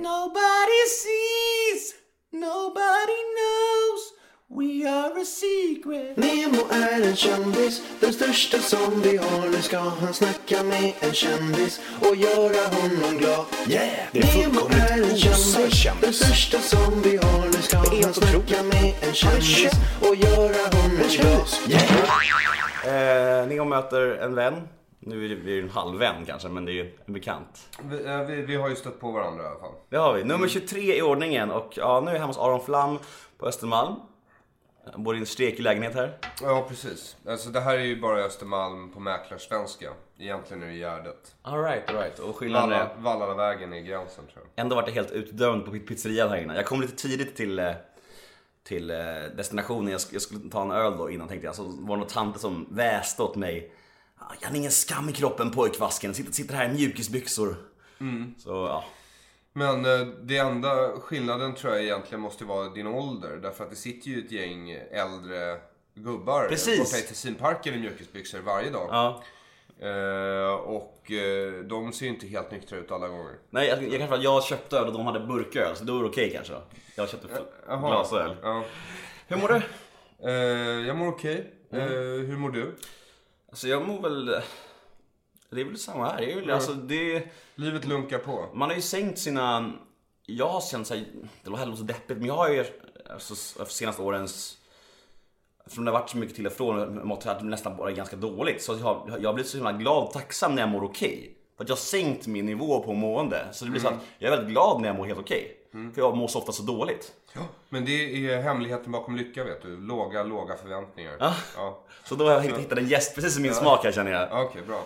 Nobody sees, nobody knows. We are a secret. Nemo är en kändis, den största som vi har. Nu ska han snacka med en kändis och göra honom glad. Yeah! Det är Nemo är en kändis, den största som vi har. Nu ska han snacka med en kändis och göra honom glad. kändis. Eh, Neo möter en vän. Nu är vi är en halvvän kanske, men det är ju en bekant. Vi, vi, vi har ju stött på varandra i alla fall. Det har vi. Nummer 23 i ordningen och ja, nu är jag hemma hos Aron Flam på Östermalm. Jag bor i en stekig lägenhet här. Ja, precis. Alltså det här är ju bara Östermalm på mäklarsvenska. Egentligen är det Gärdet. Alright, alright. Och skillnaden Valla, är... Vallalavägen är gränsen tror jag. Ändå vart jag helt utdömd på pizzerian här inne. Jag kom lite tidigt till, eh, till eh, destinationen. Jag, sk- jag skulle ta en öl då innan tänkte jag. Så var det några tanter som väste åt mig. "Ah, Jag har ingen skam i kroppen pojkvasken. Sitter, sitter här i mjukisbyxor. Så ja. Men eh, det enda skillnaden tror jag egentligen måste vara din ålder. Därför att det sitter ju ett gäng äldre gubbar Precis. borta i Tessinparken i mjukisbyxor varje dag. ja. Eh, och eh, de ser ju inte helt nyktra ut alla gånger. Nej, jag, jag kanske jag köpte öl och de hade burköl. Så då var det okej kanske. Jag köpte Jaha. glasöl. Ja. Hur mår du? Eh, jag mår okej. Mm. Eh, hur mår du? Alltså jag mår väl... Det är väl samma här. Det är väl, alltså, det, Livet lunkar på. man har ju sänkt sina... Jag har känt såhär, det låter så deppigt, men jag har ju alltså, senaste årens... Eftersom det har varit så mycket till och från, mått det nästan bara ganska dåligt. Så jag har, jag har blivit så himla glad och tacksam när jag mår okej. För att jag har sänkt min nivå på mående. Så det blir så att jag är väldigt glad när jag mår helt okej. För jag mår så ofta så dåligt. Men det är hemligheten bakom lycka vet du. Låga, låga förväntningar. Ja. Ja. Så då har jag hittat en gäst precis i min smak här känner jag. Ja, Okej, bra.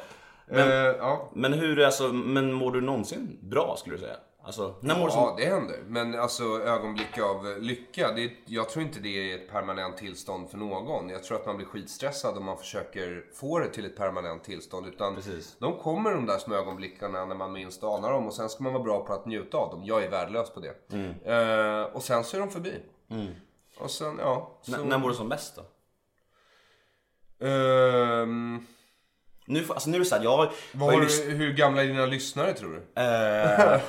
Men- eh, ja. Men hur, alltså, men mår du någonsin bra skulle du säga? Alltså, när mår du som... ja, det händer. Men alltså ögonblick av lycka. Det, jag tror inte det är ett permanent tillstånd för någon. Jag tror att man blir skitstressad om man försöker få det till ett permanent tillstånd. Utan Precis. de kommer de där små ögonblickarna när man minst anar dem. Och sen ska man vara bra på att njuta av dem. Jag är värdelös på det. Mm. Eh, och sen så är de förbi. Och sen, ja. Så, N- när mår du som bäst då? Ehm, Nu, alltså, nu är det jag har har ju lyssnat... du, hur gamla är dina lyssnare tror du? Eh,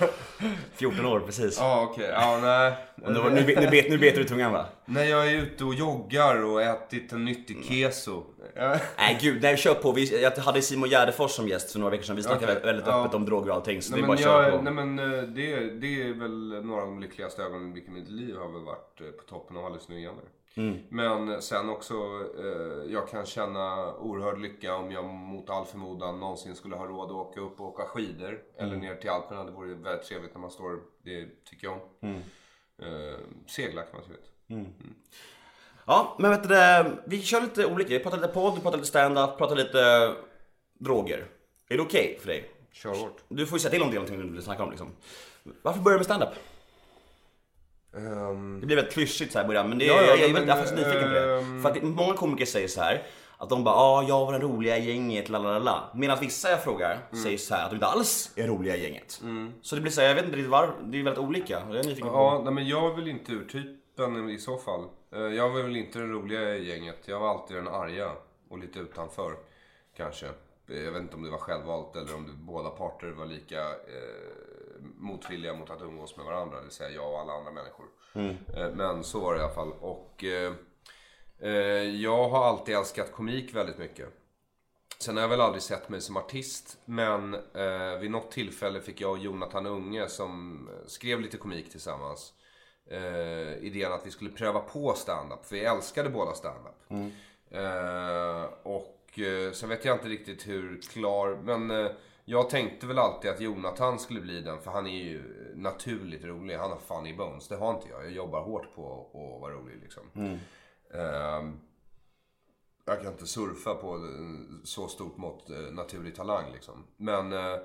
14 år precis. Ja, okej. Ja, nej. Och nu, nu, bet- nu, bet, nu du tungan va? När jag är ute och joggar och ätit en nyttig keso. Ja. Nej gud, nej kör på. Vi, jag hade Simon Gärdefors som gäst för några veckor sedan. Vi snackade Okej, väldigt ja. öppet om droger och allting. Så Nej, det är bara men, att köra jag, på. nej, men eh, det, det är väl några av de lyckligaste ögonblicken i mitt liv har väl varit eh, på toppen av hallucinogener. Mm. Men sen också, eh, jag kan känna oerhörd lycka om jag mot all förmodan någonsin skulle ha råd att åka upp och åka skidor. Mm. Eller ner till Alperna. Det vore väldigt trevligt när man står, det tycker jag om. Mm. Eh, segla kan man säga. Ja, men vet du det, vi kör lite olika. Vi pratar lite podd, pratar lite stand-up, pratar lite droger. Är det okej för dig? Kör hårt. Du får ju säga till om det är någonting du vill snacka om liksom. Varför börjar du med stand-up? Ehm, Det blir väldigt klyschigt så här i början, men det, Ja, ja, jag, jag, är men, är faktiskt nyfiken på det. ehm, För att många komiker säger så här att de bara ah, jag var den roliga i gänget, la la la. Medan vissa jag frågar Mm. säger så här att de inte alls är roliga i gänget. Så det blir så här, jag vet inte riktigt varför, det är väldigt olika. Jag är nyfiken på... Ja, nej, men jag är väl inte urtypen i så fall. Eh, Jag var väl inte den roliga i gänget. Jag var alltid den arga och lite utanför. Kanske. Eh, Jag vet inte om det var självvalt eller om det, båda parter var lika eh, motvilliga mot att umgås med varandra. Det vill säga jag och alla andra människor. Eh, men så var det i alla fall. Och eh, eh, jag har alltid älskat komik väldigt mycket. Sen har jag väl aldrig sett mig som artist. Men eh, vid något tillfälle fick jag och Jonathan Unge som skrev lite komik tillsammans. Eh, idén att vi skulle pröva på stand-up. För vi älskade båda stand-up. Eh, och eh, sen vet jag inte riktigt hur klar. Men jag tänkte väl alltid att Jonathan skulle bli den. För han är ju naturligt rolig. Han har funny bones. Det har inte jag. Jag jobbar hårt på att vara rolig liksom. Ehm, jag kan inte surfa på så stort mått eh, naturlig talang liksom. Men eh,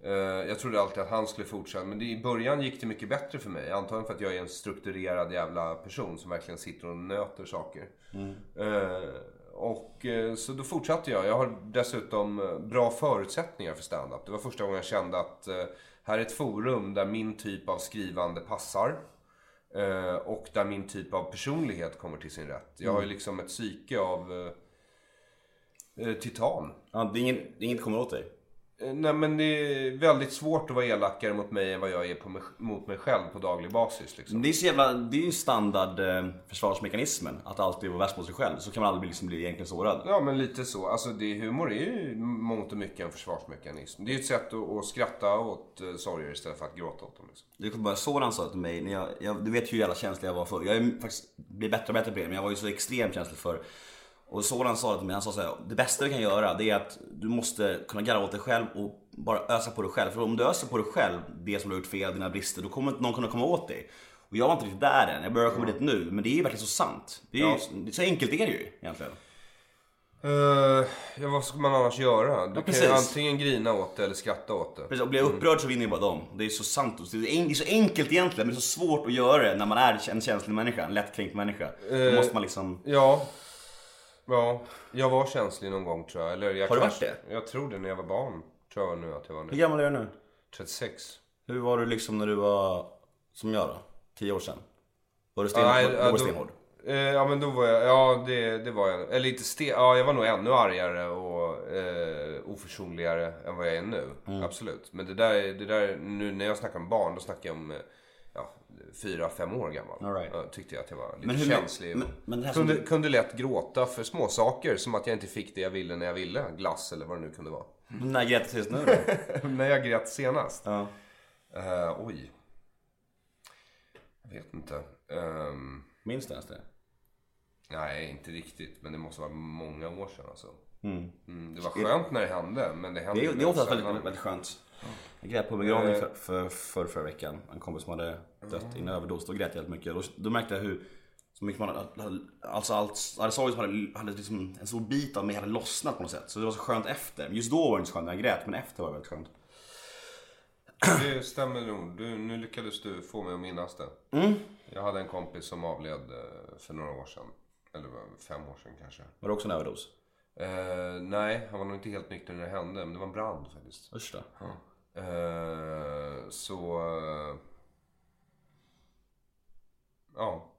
eh, jag trodde alltid att han skulle fortsätta. Men det, i början gick det mycket bättre för mig. Antagligen för att jag är en strukturerad jävla person som verkligen sitter och nöter saker. Eh, och eh, så då fortsatte jag. Jag har dessutom eh, bra förutsättningar för stand-up. Det var första gången jag kände att eh, här är ett forum där min typ av skrivande passar. Och där min typ av personlighet kommer till sin rätt. Jag har ju liksom ett psyke av titan. Ja, det är det är inget kommer åt dig. Eh, Nej men det är väldigt svårt att vara elakare mot mig än vad jag är på mig, mot mig själv på daglig basis. Liksom. Det är så jävla, det är ju standard eh, försvarsmekanismen. Att alltid vara värst mot sig själv. Så kan man aldrig liksom bli egentligen sårad. Ja men lite så. Alltså det, humor är ju mångt och mycket en försvarsmekanism. Det är ju ett sätt att, att skratta åt uh, sorger istället för att gråta åt dem. Liksom. Det kom bara Soran sa till mig, när jag, jag, du vet hur jävla känslig jag var förr. Jag är faktiskt blir bättre och bättre på det, men jag var ju så extremt känslig för Och Soran sa det till mig, han sa så här, det bästa du kan göra det är att du måste kunna garva åt dig själv och bara ösa på dig själv. För om du öser på dig själv, det som du har gjort fel, dina brister, då kommer inte någon kunna komma åt dig. Och jag var inte riktigt där än, jag börjar komma dit nu. Men det är ju verkligen så sant. Det är ju, Ja. Så enkelt är det ju egentligen. Uh, ja, vad ska man annars göra? Du kan ju antingen grina åt det eller skratta åt det. Precis, och blir jag upprörd så vinner ju bara de. Det är så sant. Det är, så enkelt egentligen, men det är så svårt att göra det när man är en känslig människa, en lättkränkt människa. Då Eh, måste man liksom... Ja. Ja, jag var känslig någon gång tror jag. Eller jag Har du kanske- varit Jag tror det när jag var barn. Tror jag nu att jag var Hur nu. gammal är du nu? 36. Hur var du liksom när du var, som jag då? 10 år sedan? Var du sten, Nej, var, ja, var då- stenhård? Eh, ja men då var jag, ja det, det var jag. Eller inte sten, ja jag var nog ännu argare och eh, oförsonligare än vad jag är nu. Mm. Absolut. Men det där, det där, nu när jag snackar om barn, då snackar jag om eh, ja, fyra, fem år gammal. Right. Tyckte jag att jag var lite Men hur- känslig. men- men det här som kunde, du- kunde lätt gråta för små saker som att jag inte fick det jag ville när jag ville. Glass eller vad det nu kunde vara. När grät du nu då? när jag grät senast? ja. Eh, oj. Jag vet inte. Ehm, Minns du ens det? nej, inte riktigt. Men det måste vara många år sedan alltså. Mm. Mm, det var skönt när det hände, men det hände Det det är oftast väldigt, väldigt skönt. Jag grät på begravning Eh. för, för, för förra veckan. En kompis som hade dött i en överdos. Då grät jag väldigt mycket. Då, då märkte jag hur så mycket man hade, alltså allt, hade sorg som hade, hade liksom, en stor bit av mig hade lossnat på något sätt. Så det var så skönt efter. Just då var det inte så skönt när jag grät, men efter var det väldigt skönt. Det stämmer nog. Du, nu lyckades du få mig att minnas det. Mm. Jag hade en kompis som avled eh, för några år sedan. Eller vad, fem år sedan kanske. Var det också en överdos? Eh, nej, han var nog inte helt nykter när det hände. Men det var en brand faktiskt. Usch då. Eh, så... eh, ja,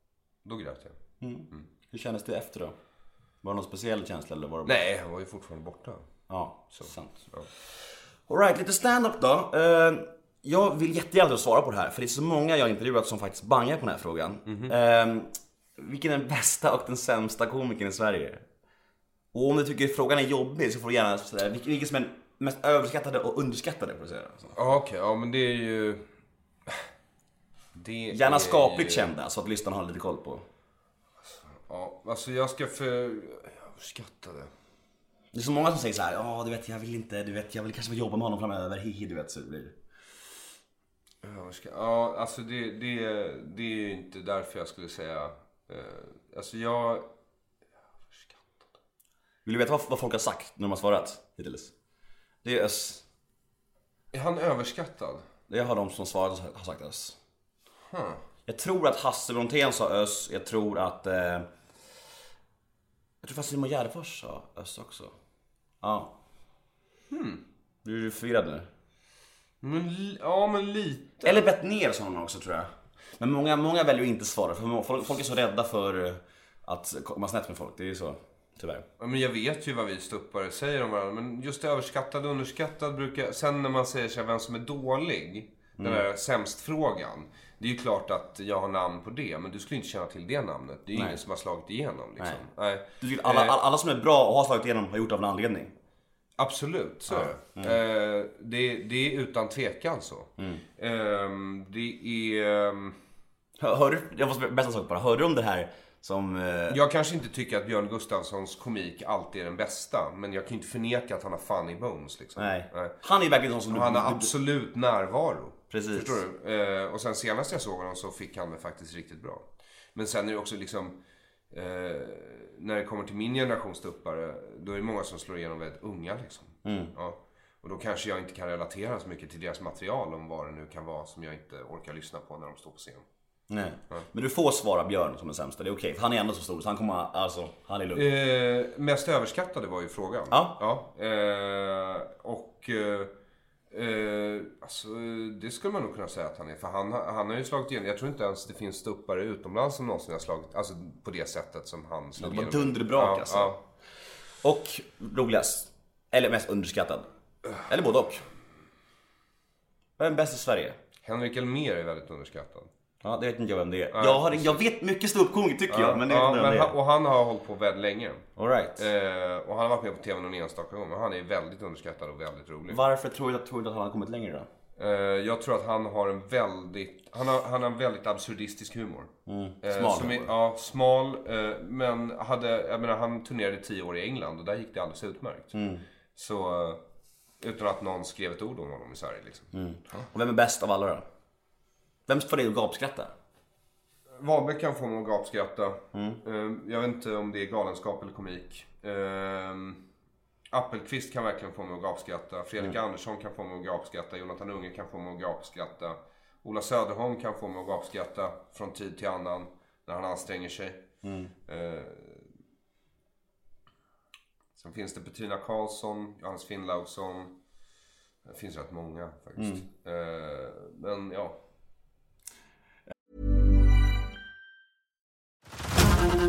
då grät jag. Hur kändes det efter då? Var det någon speciell känsla eller var det Nej, han var ju fortfarande borta. Ja, så. sant. Ja. Alright, lite stand-up då. Eh, jag vill jättegärna svara på det här, för det är så många jag intervjuat som faktiskt bangar på den här frågan. Eh, vilken är den bästa och den sämsta komikern i Sverige? Och om du tycker frågan är jobbig så får du gärna säga vilken som är mest överskattade och underskattade. Får du säga. Så. Ja, okej. Ja, men det är ju... Det Gärna är skapligt kända så att lyssnarna har lite koll på. Ja, alltså jag ska för... Jag överskattar det. Det är så många som säger så här, ja du vet jag vill inte, du vet jag vill kanske jobba med honom framöver, hihi du vet så det blir Ja, alltså det, det, det är ju inte därför jag skulle säga... Eh, alltså jag... Vill du veta vad, vad folk har sagt när de har svarat hittills? Det är ös. Är han överskattad? Det har de som svarat har sagt ös. Huh. Jag tror att Hasse Brontén sa ös, jag tror att... Eh, jag tror faktiskt Simon Gärdenfors sa ös också. Ja. Hmm. Blir du förvirrad nu? Men, ja, men lite. Eller Bettner sa hon också tror jag. Men många, många väljer att inte svara för folk, är så rädda för att komma snett med folk. Det är ju så, tyvärr. Ja, men jag vet ju vad vi stuppare säger om varandra. Men just överskattad och underskattad brukar... Sen när man säger så här, vem som är dålig. Den där sämst-frågan. Det är ju klart att jag har namn på det. Men du skulle inte känna till det namnet. Det är ju Nej. ingen som har slagit igenom liksom. Nej. Du tycker alla, Eh, alla, alla som är bra och har slagit igenom har gjort det av en anledning. Absolut, så är det. Eh, det. Det är utan tvekan så. Ehm, det är... ehm, Hör, hör jag måste bästa sak bara, hörde du om det här som... Eh, Jag kanske inte tycker att Björn Gustafssons komik alltid är den bästa. Men jag kan ju inte förneka att han har funny bones liksom. nej. Han är verkligen sån som. Han har absolut närvaro. Precis. Förstår du? Eh, och sen senast jag såg honom så fick han det faktiskt riktigt bra. Men sen är det också liksom... Eh, när det kommer till min generation stuppare, då är det många som slår igenom väldigt unga liksom. Mm. Ja. Och då kanske jag inte kan relatera så mycket till deras material om vad det nu kan vara som jag inte orkar lyssna på när de står på scen. Nej. Men du får svara Björn som den sämsta, det är okej. För han är ändå så stor så han kommer, alltså, han är lugn. Eh, mest överskattade var ju frågan. Ja. ja eh, och... Eh, eh, alltså, det skulle man nog kunna säga att han är. För han, han har ju slagit igenom. Jag tror inte ens det finns stuppare utomlands som någonsin har slagit... Alltså på det sättet som han slog Det var igenom. dunderbrak, ja, alltså. Ja. Och roligast, eller mest underskattad. Eller både och. Vem är bäst i Sverige? Henrik Elmer är väldigt underskattad. Ja, det vet inte jag vem det är. jag, har, jag vet mycket ståuppkomiker tycker jag, men det vet ja, inte vem det är. och han har hållit på väldigt länge. All right. Eh, och han har varit med på TV någon enstaka gång. Men han är väldigt underskattad och väldigt rolig. Varför tror du, tror du att han har kommit längre då? Eh, jag tror att han har en väldigt, han har, han har en väldigt absurdistisk humor. Eh, Smal som är. Ja, smal. Eh, men hade, jag menar han turnerade tio år i England och där gick det alldeles utmärkt. Så, eh, utan att någon skrev ett ord om honom i Sverige liksom. Och vem är bäst av alla då? Vem får dig att gapskratta? Wahlbeck kan få mig att gapskratta. Eh, jag vet inte om det är galenskap eller komik. Eh, Appelqvist kan verkligen få mig att gapskratta. Fredrik Andersson kan få mig att gapskratta. Jonathan Unge kan få mig att gapskratta. Ola Söderholm kan få mig att gapskratta från tid till annan när han anstränger sig. Eh, sen finns det Petrina Karlsson, Johannes Finnlaugsson. Det finns rätt många faktiskt. Eh, men ja,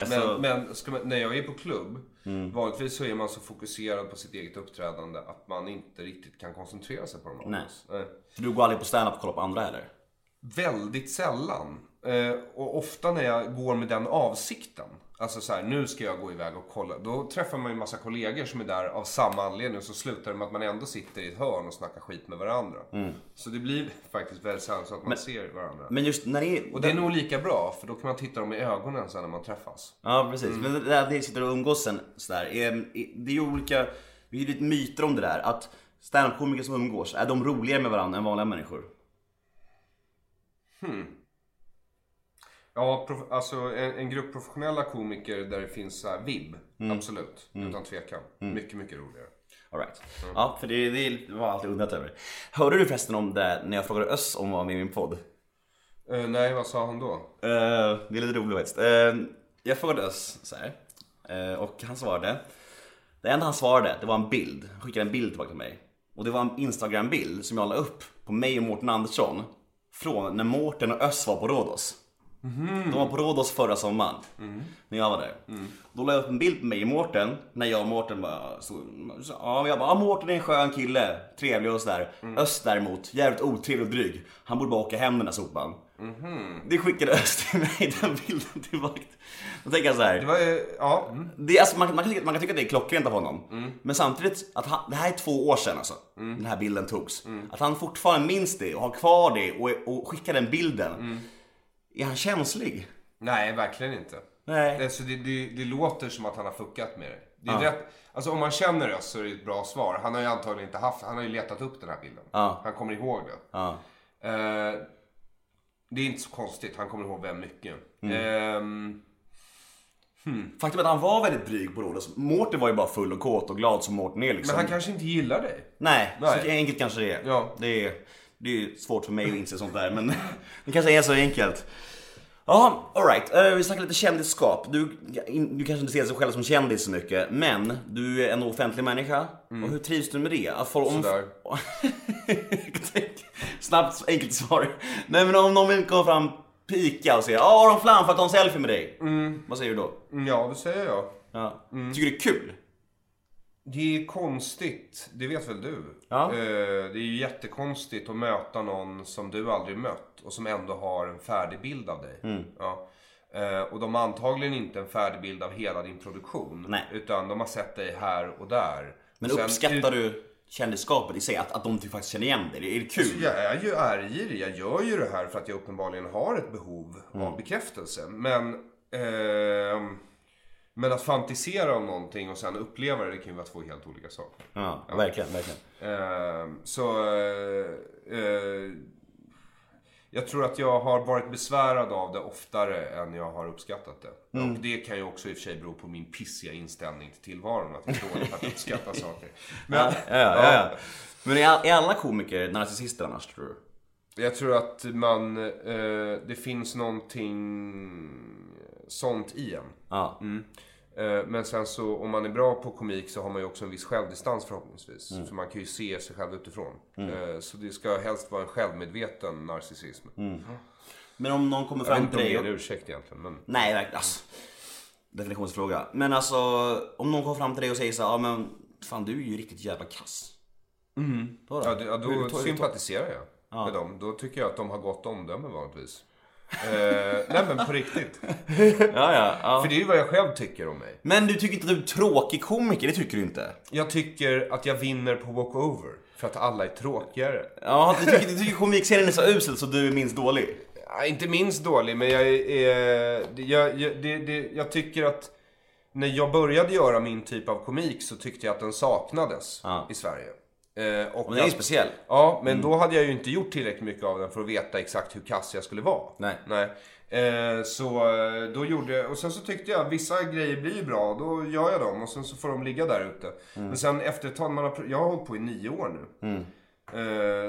Alltså, Men, men man, när jag är på klubb, vanligtvis så är man så fokuserad på sitt eget uppträdande att man inte riktigt kan koncentrera sig på de andra. Nej. du går aldrig på stand-up och kollar på andra heller? Väldigt sällan. Eh, och ofta när jag går med den avsikten, alltså så här, nu ska jag gå iväg och kolla. Då träffar man ju massa kollegor som är där av samma anledning. Så slutar det med att man ändå sitter i ett hörn och snackar skit med varandra. Så det blir faktiskt väldigt sällan så att man ser varandra. Men just när det är... och det är nog lika bra, för då kan man titta dem i ögonen sen när man träffas. Ja precis, men det där det sitter och umgås sen sådär. är- är- Det är ju olika, det är ju lite myter om det där. Att standup-komiker som umgås, är de roligare med varandra än vanliga människor? Ja, alltså en, en grupp professionella komiker där det finns så här vibb. Absolut, utan tvekan. Mycket, mycket roligare. All right. Ja, för det, det var alltid undrat över. Hörde du förresten om det när jag frågade Öss om vad med i min podd? Eh, nej, vad sa han då? Eh, det är lite roligt faktiskt. Eh, jag frågade Öss så här. Och han svarade. Det enda han svarade, det var en bild. Han skickade en bild tillbaka till mig. Och det var en Instagram-bild som jag la upp på mig och Mårten Andersson. Från när Mårten och Öss var på Rhodos. De var på Rhodos förra sommaren. När jag var där. Då la jag upp en bild på mig och Mårten. När jag och Mårten bara stod, ja, jag bara, ja, Mårten är en skön kille. Trevlig och sådär. Öst däremot, jävligt otrevlig och dryg. Han borde bara åka hem den där sopan. Det skickade Öst till mig, den bilden tillbaka. Då tänker jag så här. Det var, ja. Det, är alltså, man, man, kan tycka, man kan tycka att det är klockrent av honom. Men samtidigt, att han, det här är två år sedan alltså, den här bilden togs. Att han fortfarande minns det och har kvar det och, och skickar den bilden. Är han känslig? Nej, verkligen inte. Nej. Alltså, det, det, det låter som att han har fuckat med det. det är rätt, alltså om man känner Öss så är det ett bra svar. Han har ju antagligen inte haft, han har ju letat upp den här bilden. Ja. Han kommer ihåg det. Ja. Eh, det är inte så konstigt, han kommer ihåg väldigt mycket. Mm. Ehm, Faktum är att han var väldigt dryg på Rhodos. Mårten var ju bara full och kåt och glad som Mårten är liksom. men han kanske inte gillar dig. Nej, Nej. så enkelt kanske det är. Ja. Det är, det är ju svårt för mig att inse sånt där, men det kanske är så enkelt. Ja, alright. Uh, vi snackar lite kändisskap. Du, du kanske inte ser dig själv som kändis så mycket, men du är en offentlig människa. Och hur trivs du med det? Att folk, om... Sådär. Snabbt, enkelt svar. Nej men om någon vill komma fram, pika och säga de flam för att ta en selfie med dig? Vad säger du då? Mm, Ja, det säger jag. Ja. Tycker du det är kul? Det är konstigt, det vet väl du? Ja. Eh, det är ju jättekonstigt att möta någon som du aldrig mött och som ändå har en färdig bild av dig. Mm. Ja. Eh, och de har antagligen inte en färdig bild av hela din produktion. Nej. Utan de har sett dig här och där. Men Sen- uppskattar du kändisskapet i sig? Att, att de typ faktiskt känner igen dig? Är det kul? Jag är ju ärgig. Jag gör ju det här för att jag uppenbarligen har ett behov Mm. av bekräftelse. Men, ehm, men att fantisera om någonting och sen uppleva det, det kan ju vara två helt olika saker. Ja, verkligen, verkligen. Ehm, så eh, eh, jag tror att jag har varit besvärad av det oftare än jag har uppskattat det. Mm. Och det kan ju också i och för sig bero på min pissiga inställning till tillvaron. Att jag är dålig på att uppskatta saker. Men, Ja, ja, ja, ja. Men är, all- är alla komiker narcissister annars tror du? Jag tror att man, eh, det finns någonting sånt i en. Ja. Eh, men sen så om man är bra på komik så har man ju också en viss självdistans förhoppningsvis. Mm. Så man kan ju se sig själv utifrån. Eh, så det ska helst vara en självmedveten narcissism. Men om någon kommer Jag vet fram inte till om det dig är en ursäkt egentligen. Men... Nej, verkligen. Alltså, definitionsfråga. Men alltså, om någon kommer fram till dig och säger så här, ja men fan du är ju riktigt jävla kass. Då då? Ja, ja, då hur- sympatiserar jag med dem. Då tycker jag att de har gott omdöme vanligtvis. Eh, nej men på riktigt. Ja, ja, ja. För det är ju vad jag själv tycker om mig. Men du tycker inte att du är tråkig komiker, det tycker du inte? Jag tycker att jag vinner på walkover. För att alla är tråkigare. Ja, du tycker, du tycker komikserien är så usel så du är minst dålig? Ja, inte minst dålig, men jag är... Jag, jag, det, det, jag tycker att när jag började göra min typ av komik så tyckte jag att den saknades Ja. i Sverige. Eh, och Men den är att- speciell. Ja, men då hade jag ju inte gjort tillräckligt mycket av den för att veta exakt hur kass jag skulle vara. Nej. Nej. Eh, så eh, då gjorde och sen så tyckte jag vissa grejer blir bra, då gör jag dem och sen så får de ligga där ute. Men sen efter ett tag, man har, jag har hållit på i nio år nu. Eh,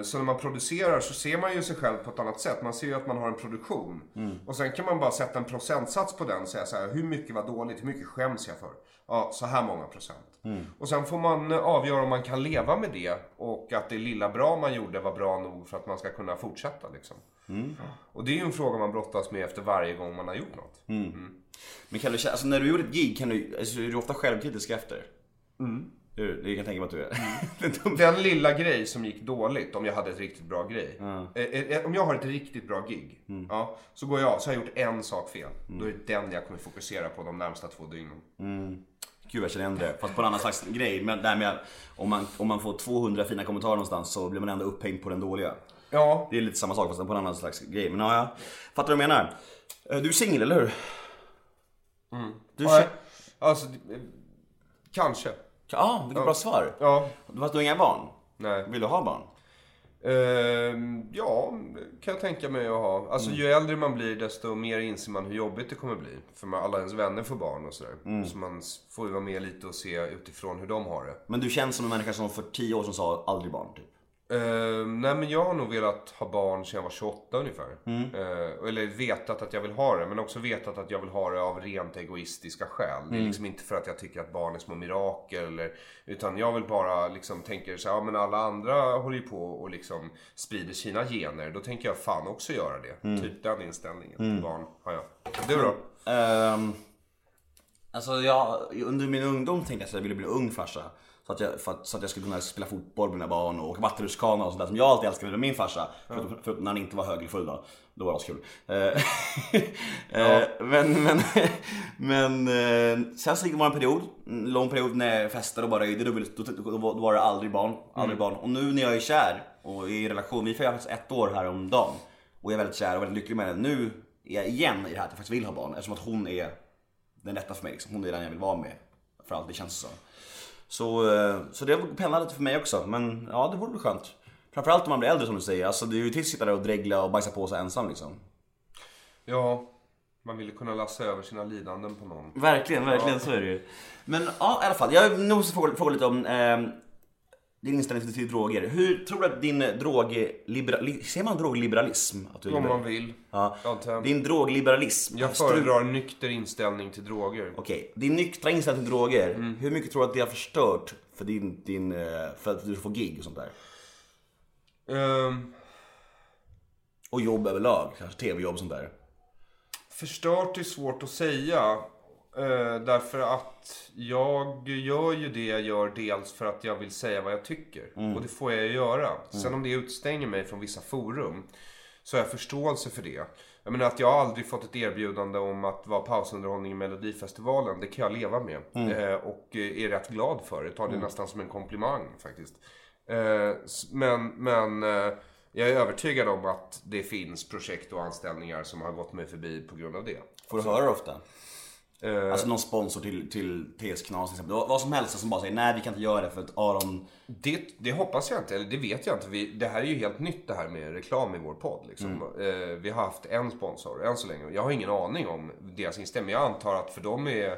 Så när man producerar så ser man ju sig själv på ett annat sätt. Man ser ju att man har en produktion. Och sen kan man bara sätta en procentsats på den och säga så här, hur mycket var dåligt, hur mycket skäms jag för? Ja, så här många procent. Och sen får man eh, avgöra om man kan leva med det och att det lilla bra man gjorde var bra nog för att man ska kunna fortsätta liksom. Och det är ju en fråga man brottas med efter varje gång man har gjort något. Men kan du alltså när du gjorde ett gig, kan du, alltså, är du ofta självkritisk efter? Mm. Du, det kan jag tänka mig att du är. Det är. Den lilla grej som gick dåligt, om jag hade ett riktigt bra grej. Eh, eh, om jag har ett riktigt bra gig, ja, så går jag av, så har jag gjort en sak fel. Då är det den jag kommer fokusera på de närmsta två dygnen. Gud jag känner igen det. Fast på en annan slags grej. Men det här med om man, om man får 200 fina kommentarer någonstans så blir man ändå upphängd på den dåliga. Ja, Det är lite samma sak fast på en annan slags grej. Men ja, jag fattar vad du menar. Eh, Du är singel, eller hur? Du Nej, känner... alltså, kanske. Ja, vilket bra svar. Ja, du har inga barn? nej. Vill du ha barn? Ehm, ja, kan jag tänka mig att ha. Alltså ju äldre man blir desto mer inser man hur jobbigt det kommer bli. För man, alla ens vänner får barn och sådär. Så man får ju vara med lite och se utifrån hur de har det. Men du känns som en människa som för 10 år sedan sa aldrig barn, typ. Ehm, nej men jag har nog velat ha barn sedan jag var 28 ungefär. Ehm, eller vetat att jag vill ha det, men också vetat att jag vill ha det av rent egoistiska skäl. Det är liksom inte för att jag tycker att barn är små mirakel. Eller, utan jag vill bara liksom tänker så här, ja men alla andra håller ju på och liksom sprider sina gener. Då tänker jag fan också göra det. Typ den inställningen till barn har jag. Du då? Ehm, alltså jag, under min ungdom tänkte jag att jag ville bli ung farsa. Så att, jag, för att, så att jag skulle kunna spela fotboll med mina barn och åka vattenrutschkana och sånt där som jag alltid älskade med min farsa. Förutom för, när han inte var högerfull då. Då var det askul. Eh, eh, Men, men, men eh, sen så gick det en period, en lång period när jag festade och bara röjde. Då, då, då, var- det aldrig barn. Aldrig barn. Och nu när jag är kär och i relation, vi firar faktiskt ett år här om dagen. Och jag är väldigt kär och väldigt lycklig med henne. Nu är jag igen i det här att jag faktiskt vill ha barn. Eftersom att hon är den rätta för mig. Liksom. Hon är den jag vill vara med. För allt det känns som. Så, eh, så det pendlar lite för mig också. Men ja, det vore väl skönt. Framförallt om man blir äldre som du säger. Alltså det är ju trist att sitta där och dregla och bajsa på sig ensam liksom. Ja, man ville kunna lassa över sina lidanden på någon. Verkligen, verkligen så är det ju. Men ja, i alla fall. Jag måste fråga, fråga lite om eh, din inställning till, droger. Hur tror du att din drogliberalism, ser man drogliberalism? Att du Om man vill. Ja. Din drogliberalism. Jag föredrar nykter inställning till droger. Okej, din nyktra inställning till droger. Mm. Hur mycket tror du att det har förstört för, din, din, eh, för att du får gig och sånt där? Ehm, Och jobb överlag, kanske tv-jobb och sånt där. förstört är svårt att säga. Eh, därför att jag gör ju det jag gör dels för att jag vill säga vad jag tycker. Och det får jag ju göra. Sen om det utestänger mig från vissa forum. så har jag förståelse för det. Jag menar att jag aldrig fått ett erbjudande om att vara pausunderhållning i Melodifestivalen. Det kan jag leva med. Eh, och är rätt glad för det. Tar det nästan som en komplimang faktiskt. Eh, men men eh, jag är övertygad om att det finns projekt och anställningar som har gått mig förbi på grund av det. Får du höra ofta? Eh, Alltså någon sponsor till, till TS Knas till exempel. Vad som helst som bara säger nej vi kan inte göra det för att Aron... Det, det hoppas jag inte, eller det vet jag inte. Vi, det här är ju helt nytt det här med reklam i vår podd. Liksom. Eh, vi har haft en sponsor än så länge. Jag har ingen aning om deras inställning. Jag antar att för dem är...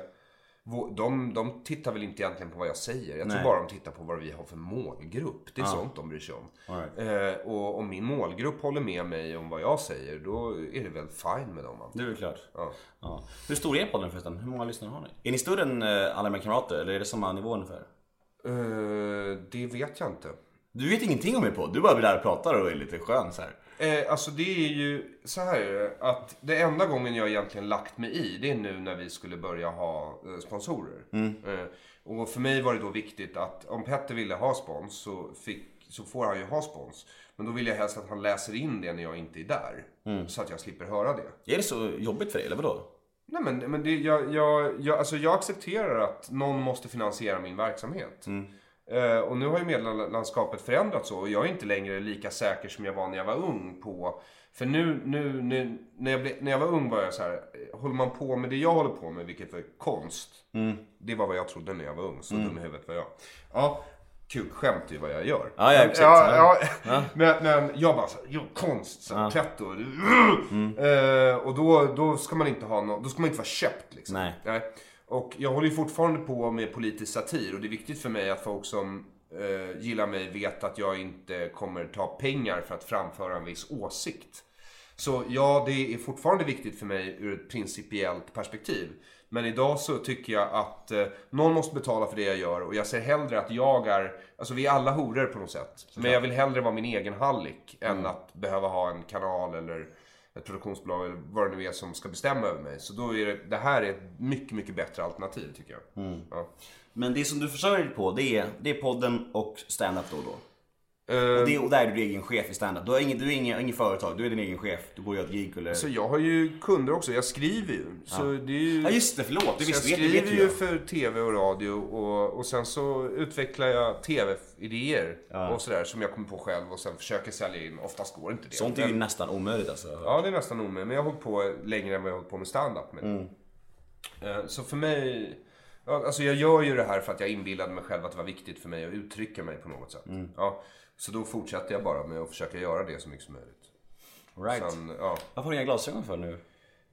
De, de tittar väl inte egentligen på vad jag säger. Jag tror Nej. bara de tittar på vad vi har för målgrupp. Det är sånt de bryr sig om. All Eh, och om min målgrupp håller med mig om vad jag säger, då är det väl fine med dem. Det är väl klart. Ja. Ja. Hur stor är podden förresten? Hur många lyssnare har ni? Är ni större än eh, alla mina kamrater eller är det samma nivå ungefär? Eh, det vet jag inte. Du vet ingenting om er podd, du bara blir där och pratar och är lite skön så här. Eh, alltså det är ju så här att det enda gången jag egentligen lagt mig i det är nu när vi skulle börja ha eh, sponsorer. Eh, och för mig var det då viktigt att om Petter ville ha spons så, fick, så får han ju ha spons. Men då vill jag helst att han läser in det när jag inte är där. Så att jag slipper höra det. Är det så jobbigt för dig eller vadå? Nej men, men det, jag, jag, jag, alltså jag accepterar att någon måste finansiera min verksamhet. Eh, och nu har ju medielandskapet förändrats så och jag är inte längre lika säker som jag var när jag var ung på för nu, nu, nu när, jag ble, när jag var ung var jag så här, eh, håller man på med det jag håller på med, vilket var konst. Det var vad jag trodde när jag var ung, så dum i huvudet var jag. Ja, kul skämt är ju vad jag gör. Ja, ja, exakt. ja, Ja. ja. Men, men jag bara så här, jo, konst, så här, pretto. Eh, och då, då ska man inte ha någon, då ska man inte vara köpt liksom. Nej. Nej. Och jag håller ju fortfarande på med politisk satir och det är viktigt för mig att folk som eh, gillar mig vet att jag inte kommer ta pengar för att framföra en viss åsikt. Så ja, det är fortfarande viktigt för mig ur ett principiellt perspektiv. Men idag så tycker jag att eh, någon måste betala för det jag gör och jag ser hellre att jag är, alltså vi är alla horor på något sätt. Men jag vill hellre vara min egen hallick än att behöva ha en kanal eller ett produktionsbolag eller vad det nu är som ska bestämma över mig. Så då är det, det här är ett mycket, mycket bättre alternativ tycker jag. Ja. Men det som du försörjer dig på det är, det är podden och stand-up då och då. Eh, Och, det, och där är du egen chef i stand-up. Du, du är ingen, ingen företag, du är din egen chef. Du och gör ett gig eller... Så jag har ju kunder också, jag skriver ju. Så det är ju... Ja just det, förlåt. Det Så jag visste vet, skriver vet ju jag. för tv och radio och, och sen så utvecklar jag tv-idéer och sådär som jag kommer på själv och sen försöker sälja in. Oftast går inte det. Sånt är ju Men- nästan omöjligt alltså. Ja, det är nästan omöjligt. Men jag har hållit på längre än vad jag har hållit på med stand-up. med. Mm. Eh, Så för mig... Ja, alltså jag gör ju det här för att jag inbillade mig själv att det var viktigt för mig att uttrycka mig på något sätt. Mm. Ja, så då fortsätter jag bara med att försöka göra det så mycket som möjligt. Right. Sen, ja. Varför har du inga glasögon för nu?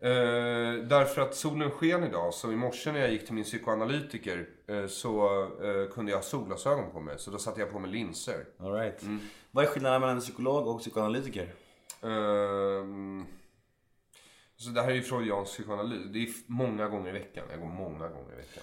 Eh, därför att solen sken idag, så i morse när jag gick till min psykoanalytiker eh, så eh, kunde jag ha solglasögon på mig. Så då satte jag på mig linser. All right. Mm. Vad är skillnaden mellan en psykolog och psykoanalytiker? Ehm, så det här är ju freudiansk psykoanalys. Det är många gånger i veckan. Jag går många gånger i veckan.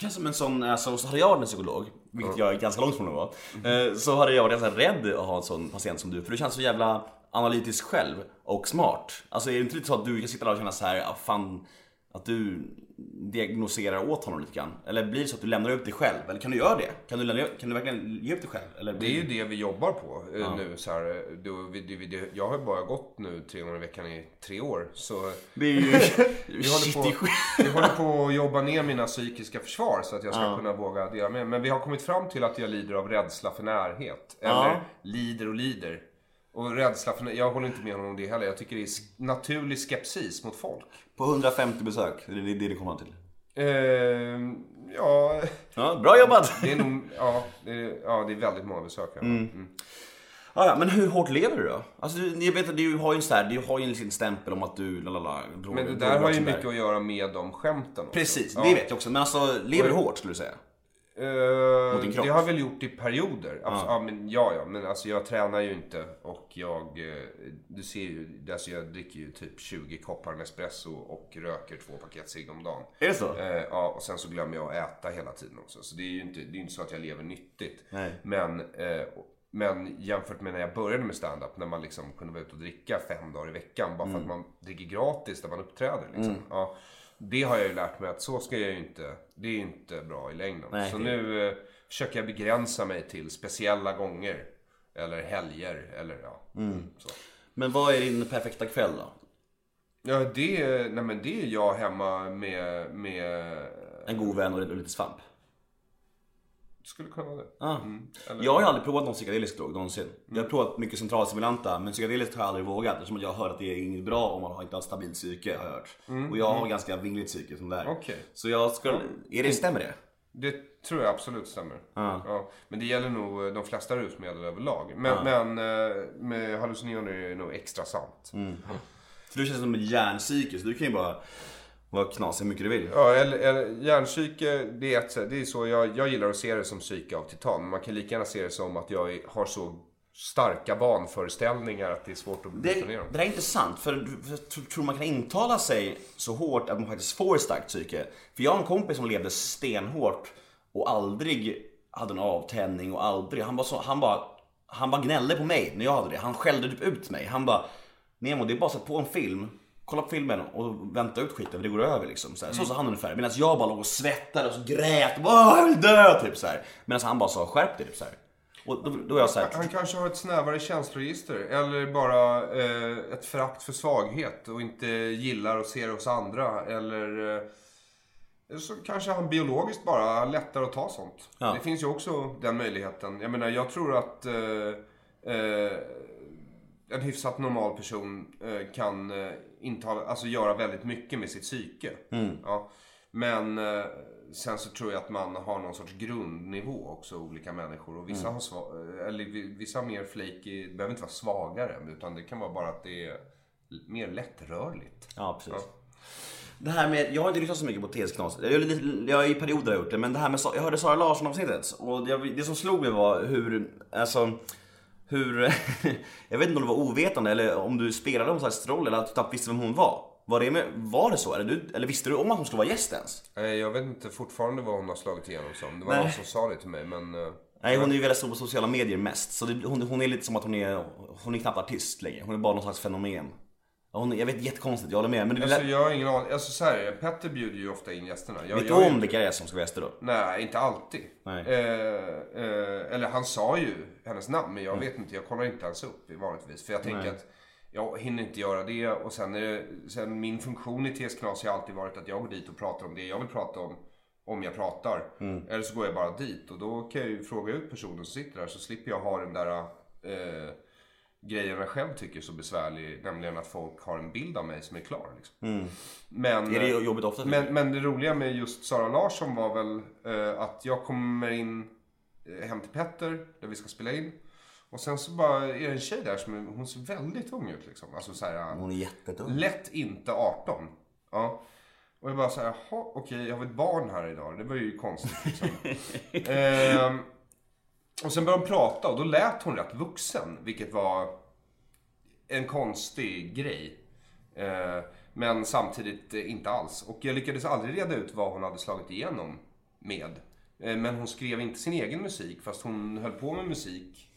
Känns som en sån, alltså, så hade jag varit en psykolog, vilket jag är ganska långt från att vara. eh, Så hade jag varit ganska rädd att ha en sån patient som du, för du känns så jävla analytisk själv och smart. Alltså är det inte lite så att du kan sitta där och känna så här, ah, fan, att du diagnoserar åt honom lite grann? Eller blir det så att du lämnar upp dig själv? Eller kan du göra det? Kan du, lämna, kan du verkligen ge upp dig själv? Eller Det är ju det vi jobbar på eh, nu. Så här, vi, vi, vi, jag har bara gått nu tre gånger i veckan i tre år. Så Det är ju... vi håller, på, vi håller på att jobba ner mina psykiska försvar så att jag ska kunna våga dela med Men vi har kommit fram till att jag lider av rädsla för närhet. Eller Ja. lider och lider. Och rädsla för Jag håller inte med honom om det heller. Jag tycker det är naturlig skepsis mot folk. På 150 besök, det är det det kommer till. Ehm, ja, Ja, bra jobbat! det är nog... Ja, det är, ja, det är väldigt många besökare. Mm. Ja, ja, men hur hårt lever du då? Alltså, du, jag vet att du har ju en sån här, du har ju en liten stämpel om att du, lalala, droger, Men det där har ju mycket där. att göra med de skämten också. Precis, Ja. det vet jag också. Men alltså, lever du hårt skulle du säga? Kropp? det har jag väl gjort i perioder. Ja. Ja, men, ja, ja, men alltså jag tränar ju inte och jag, eh, du ser ju, alltså jag dricker ju typ 20 koppar Nespresso och röker två paket cigg om dagen. Är det så? Eh, ja, och sen så glömmer jag att äta hela tiden också. Så det är ju inte, det är inte så att jag lever nyttigt. Nej. Men, eh, men jämfört med när jag började med stand-up, när man liksom kunde vara ute och dricka fem dagar i veckan. Bara Mm. för att man dricker gratis där man uppträder. Liksom. Ja, det har jag ju lärt mig att så ska jag ju inte, det är ju inte bra i längden. Nej, så det- nu eh, försöker jag begränsa mig till speciella gånger. Eller helger, eller ja. Mm. Men vad är din perfekta kväll då? Ja, det, nej men det är jag hemma med, med En god vän och lite svamp? Skulle kunna vara det. Ah. eller- Jag har aldrig provat någon psykedelisk drog någonsin. Jag har provat mycket centralstimulanta men psykedeliskt har jag aldrig vågat eftersom jag har hört att det är inget bra om man har inte har stabilt psyke har jag hört. Och jag har ganska vingligt psyke som det är. Mm, Okej. Så jag ska... Är det, stämmer det? Det tror jag absolut stämmer. Ja. Ja, men det gäller nog eh, de flesta rusmedel överlag. Men, men eh, med hallucinogener är det nog extra sant. För du känns som en hjärnpsyke så du kan ju bara vara knasig hur mycket du vill. Ja, eller, eller hjärnpsyke, det är, ett, det är så jag, jag gillar att se det som psyke av titan. Men man kan lika gärna se det som att jag har så starka vanföreställningar att det är svårt att bryta ner dem. det där är intressant för, jag tror- man kan intala sig så hårt att man faktiskt får ett starkt psyke. För jag har en kompis som levde stenhårt och aldrig hade en avtändning och aldrig, han bara, så, han bara, han bara gnällde på mig när jag hade det. Han skällde typ ut mig. Han bara, Nemo det är bara att sätta på en film, kolla på filmen och vänta ut skiten det går över liksom. Så, här. så sa han ungefär. Medan jag bara låg och svettade och så grät och bara "Åh, jag vill dö typ så här. Medan han bara sa skärp dig typ så här. Och då, då jag så här, Han kanske har ett snävare känsloregister. Eller bara eh, ett förakt för svaghet och inte gillar att se det hos andra. Eller eh, så kanske han biologiskt bara lättare att ta sånt. Ja. Det finns ju också den möjligheten. Jag menar, jag tror att eh, eh, en hyfsat normal person eh, kan eh, intala, alltså göra väldigt mycket med sitt psyke. Ja. Men eh, sen så tror jag att man har någon sorts grundnivå också, olika människor. Och vissa har sva- eller vi- vissa har mer flaky, det behöver inte vara svagare. Utan det kan vara bara att det är mer lättrörligt. Ja, precis. Det här med, jag har inte lyssnat så mycket på TS knas. Jag, jag har i perioder gjort det, men det här med, jag hörde Sara Larsson avsnittet och jag, det som slog mig var hur, alltså, hur, jag vet inte om det var ovetande eller om du spelade någon slags roll eller att du knappt visste vem hon var. Var det, med, var det så? Eller, du, eller visste du om att hon skulle vara gäst ens? Jag vet inte fortfarande vad hon har slagit igenom som. Det var Nej. någon som sa det till mig men... eh, Nej, hon är ju väldigt stor på sociala medier mest. Så det, hon, hon är lite som att hon är, hon är knappt artist längre. Hon är bara någon slags fenomen. Hon, jag vet, jättekonstigt, jag håller med. Men det, Alltså jag har ingen aning. Alltså så här, Petter bjuder ju ofta in gästerna. Jag, vet du om vilka det är som ska vara gäster då? Nej, inte alltid. Nej. Eh, eh, eller han sa ju hennes namn, men jag vet inte. Jag kollar inte ens upp vanligtvis. För jag tänker Nej. att jag hinner inte göra det. Och sen, är det, sen min funktion i TS Knas har alltid varit att jag går dit och pratar om det jag vill prata om. Om jag pratar. Eller så går jag bara dit. Och då kan jag ju fråga ut personen som sitter där. Så slipper jag ha den där eh, grejen jag själv tycker är så besvärlig. Nämligen att folk har en bild av mig som är klar. Liksom. Men, Är det jobbigt ofta? men, men det roliga med just Sara Larsson var väl eh, att jag kommer in eh, hem till Petter där vi ska spela in. Och sen så bara är det en tjej där som är, hon ser väldigt ung ut liksom. Alltså så här, Hon är jättetung. lätt inte 18. Ja. Och jag bara så här, jaha okej jag har ett barn här idag. Det var ju konstigt liksom. Ehm, och sen började hon prata och då lät hon rätt vuxen. Vilket var en konstig grej. Eh, men samtidigt inte alls. Och jag lyckades aldrig reda ut vad hon hade slagit igenom med. Eh, men hon skrev inte sin egen musik fast hon höll på med musik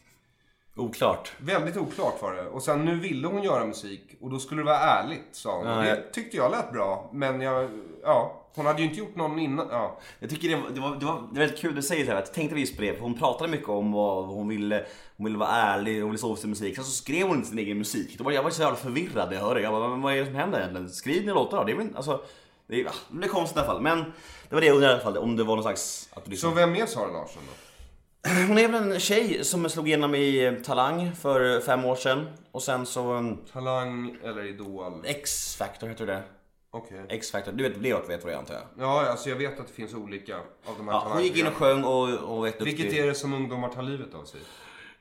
Oklart. Väldigt oklart var det. Och sen nu ville hon göra musik och då skulle det vara ärligt sa hon. Ja, det tyckte jag lät bra. Men jag, ja, hon hade ju inte gjort någon innan. Ja. Jag tycker det var, det var, det var, det var väldigt kul du säger så här, att jag tänkte visst på det, för hon pratade mycket om vad hon ville, hon ville vara ärlig, hon ville stå för sin musik. Sen så skrev hon inte sin egen musik. Då var, jag var så jävla förvirrad när jag hörde det. Jag bara, men vad är det som händer egentligen? Skriv dina låtar då. Det är väl, alltså, det, är, ah, det blir konstigt i alla fall. Men det var det jag undrade i alla fall, om det var någon slags... Att liksom, Så vem är Sara Larsson då? Hon är väl en tjej som slog igenom i eh, Talang för fem år sedan. Och sen så um, Talang eller Idol? X-Factor heter det. Okej. X-Factor, du vet, Leot vet vad det är antar jag. Ja, alltså jag vet att det finns olika av de här Ja, hon gick in och sjöng och, och var jätteduktig. Vilket är det som ungdomar tar livet av sig?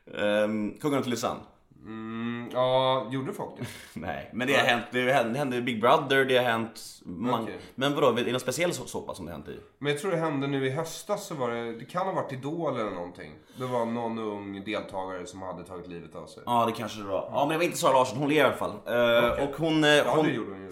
Um, Kungen av Tylösand. Mm, ja, gjorde folk det? Nej, men det har hänt. Det hände, i Big Brother, det har hänt... Man, Okej. Men vadå, är det någon speciell så- soppa som det hänt i? Men jag tror det hände nu i höstas så var det, det kan ha varit Idol eller någonting. Det var någon ung deltagare som hade tagit livet av sig. Ja, det kanske det var. Ja, men det var inte Sara Larsson. Hon lever i alla fall. Eh, Och hon... eh, Ja, hon det gjorde hon ju.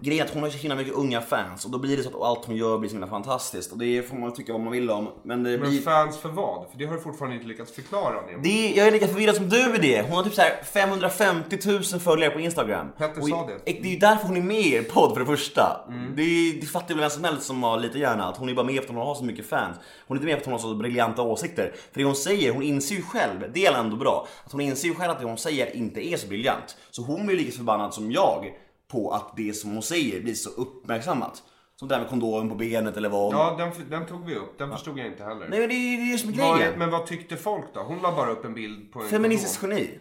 Grejen att hon har så himla mycket unga fans och då blir det så att allt hon gör blir så himla fantastiskt. Och det får man tycka vad man vill om. Men det Men blir... fans för vad? För det har du fortfarande inte lyckats förklara. Det, jag är lika förvirrad som du i det. Hon har typ så här 550 000 följare på Instagram. Petter sa det. Mm. Det är ju därför hon är med i er podd för det första. Det, det fattar väl vem som helst som har lite hjärna att hon är bara med för att hon har så mycket fans. Hon är inte med för att hon har så briljanta åsikter. För det hon säger, hon inser ju själv, det är ändå bra, att hon inser ju själv att det hon säger inte är så briljant. Så hon blir lika förbannad som jag på att det som hon säger blir så uppmärksammat. Som det där med kondomen på benet eller vad. Ja, den, den tog vi upp. Den förstod jag inte heller. Nej men det är ju det som är Vad är, grejen. men vad tyckte folk då? Hon la bara upp en bild på en Feministiskt kondom. geni.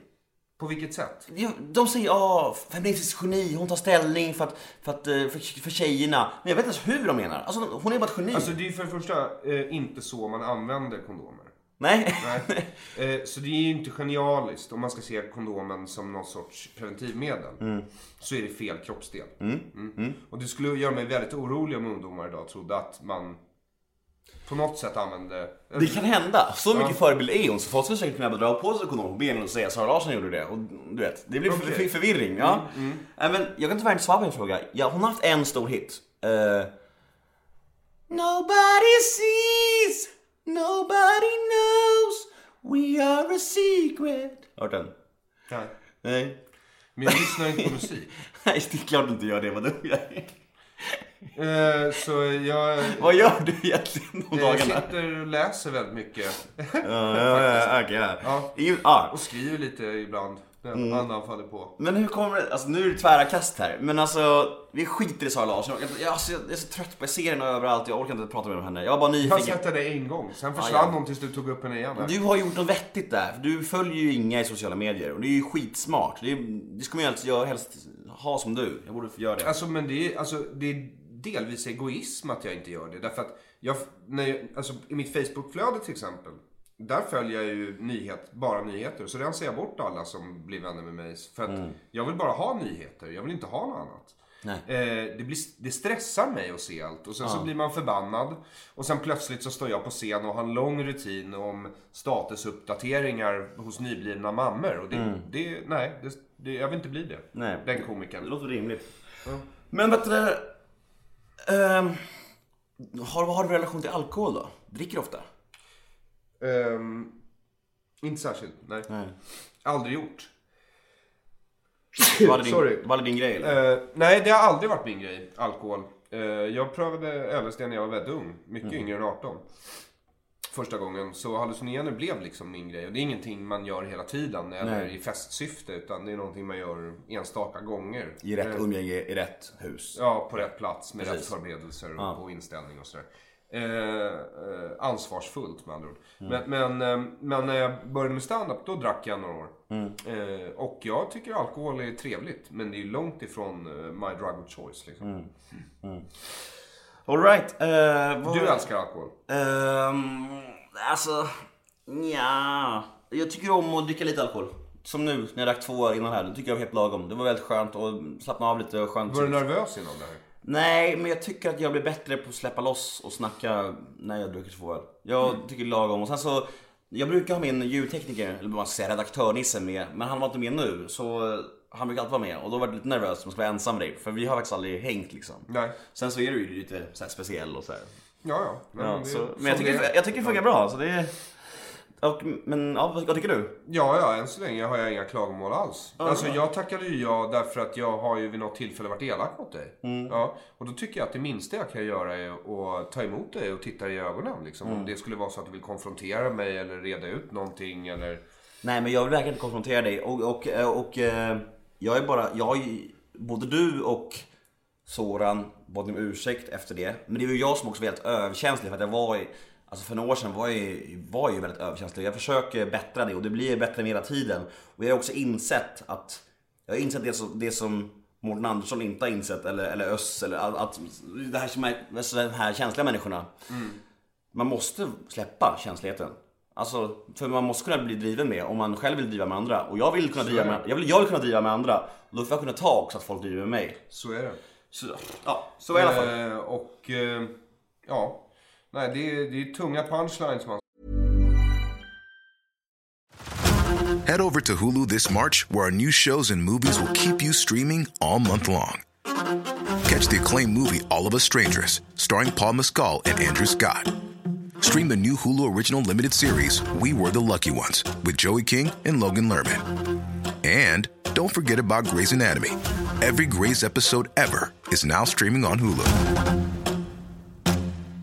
På vilket sätt? De säger ja, feministiskt geni, hon tar ställning för, att, för, att, eh, för, för tjejerna. Men jag vet inte ens hur de menar. Alltså hon är bara ett geni. Alltså det är ju för det första eh, inte så man använder kondomer. Nej. Nej. Eh, så det är ju inte genialiskt om man ska se kondomen som någon sorts preventivmedel. Mm. Så är det fel kroppsdel. Mm. Och det skulle göra mig väldigt orolig om ungdomar idag trodde att man på något sätt använde... Det kan hända. Så mycket förebild är hon så folk skulle säkert kunna dra på sig benen och säga Sara Larsson gjorde det. Och du vet, det blir för, förvirring. Ja. Nej, men jag kan tyvärr inte svara på din fråga. Ja, hon har haft en stor hit. Eh, Nobody sees, nobody knows, we are a secret. Hört den? Nej. Nej. Men jag lyssnar inte på musik. Nej, det är klart du inte gör det. Vad dum jag är. Eh, så jag... Vad gör du egentligen om Jag dagarna? sitter och läser väldigt mycket. Ja, ja, okej, ja. Ja. Och skriver lite ibland. Mm. andan faller på. Men hur kommer det, alltså nu är det tvära kast här, men alltså vi skiter i Sara Larsson. Jag, jag, alltså, jag är så trött på, jag ser henne överallt, jag orkar inte prata med henne. Jag var bara Jag har nyfiken. sett henne en gång. Sen försvann Ja, ja. hon tills du tog upp henne igen. här. Du har gjort något vettigt där, för du följer ju inga i sociala medier och det är ju skitsmart. Det, är, det ska man ju helst göra, helst ha som du. Jag borde få göra det. Alltså, men det är, alltså, det är delvis egoism att jag inte gör det. Därför att jag, när jag, alltså, i mitt Facebookflöde till exempel. Där följer jag ju nyhet, bara nyheter. Så rensar jag bort alla som blir vänner med mig. För att jag vill bara ha nyheter. Jag vill inte ha något annat. Eh, det, blir, det stressar mig att se allt. Och sen så blir man förbannad. Och sen plötsligt så står jag på scen och har en lång rutin om statusuppdateringar hos nyblivna mammor. Och det, det nej, det, det, jag vill inte bli det. Nej. Den komikern. Det låter rimligt. Men vet ehm, har, vad har du relation till alkohol då? Dricker du ofta? Ehm, inte särskilt, nej. Nej. Aldrig gjort. Var det din, Sorry. Var det din grej eller? Eh, nej, det har aldrig varit min grej, alkohol. Eh, jag prövade LSD när jag var väldigt ung, mycket Mm. yngre än 18. Första gången, så hallucinogener blev liksom min grej. Och det är ingenting man gör hela tiden eller Nej. i festsyfte, utan det är någonting man gör enstaka gånger. I rätt Eh, umgänge, i rätt hus. Ja, på rätt plats med Precis. rätt förberedelser och, Ja. och inställning och sådär. Eh, eh, ansvarsfullt med andra ord. Mm. Men, men, eh, men när jag började med stand-up, då drack jag några år. Mm. Eh, och jag tycker alkohol är trevligt, men det är långt ifrån eh, my drug of choice. Liksom. Mm. Alright. Uh, Du älskar alkohol? Um, alltså, ja. Jag tycker om att dricka lite alkohol. Som nu när jag drack två innan här. Det tycker jag var helt lagom. Det var väldigt skönt att slappna av lite och skönt. Var du nervös innan det här? Nej, men jag tycker att jag blir bättre på att släppa loss och snacka när jag dricker två öl. Jag tycker det är lagom. Och sen så, jag brukar ha min ljudtekniker, eller vad man ska säga, redaktör-Nisse med. Men han var inte med nu, så eh, han brukar alltid vara med. Och då var jag lite nervös om jag ska vara ensam med dig. För vi har faktiskt aldrig hängt liksom. Nej. Sen så är du ju lite så här speciell och så här. Ja, ja. Nej, Ja, så, men jag tycker, det jag tycker det funkar bra. Så det är, Och, men ja, vad, vad tycker du? Ja, ja, än så länge har jag inga klagomål alls. Alltså jag tackade ju ja därför att jag har ju vid något tillfälle varit elak mot dig. Ja, och då tycker jag att det minsta jag kan göra är att ta emot dig och titta i ögonen. Liksom. Om det skulle vara så att du vill konfrontera mig eller reda ut någonting eller... Nej men jag vill verkligen inte konfrontera dig och, och, och, och eh, jag är bara, jag både du och Soran bad om ursäkt efter det. Men det var ju jag som också var helt överkänslig för att jag var i, alltså för några år sedan var jag, var jag väldigt överkänslig. Jag försöker bättra det och det blir bättre med hela tiden. Och jag har också insett att, jag har insett det som, det som Mårten Andersson inte har insett eller, eller Öss eller att, att det här som är, alltså de här känsliga människorna. Man måste släppa känsligheten. Alltså, för man måste kunna bli driven med om man själv vill driva med andra. Och jag vill kunna, driva med, jag vill, jag vill kunna driva med andra. Då får jag kunna ta också att folk driver med mig. Så är det. Så, ja, så i alla fall. Eh, och eh, ja, nej det är, det är tunga punchlines man Head over to Hulu this March, where our new shows and movies will keep you streaming all month long. Catch the acclaimed movie All of Us Strangers, starring Paul Mescal and Andrew Scott. Stream the new Hulu original limited series We Were the Lucky Ones with Joey King and Logan Lerman. And don't forget about Grey's Anatomy. Every Grey's episode ever is now streaming on Hulu.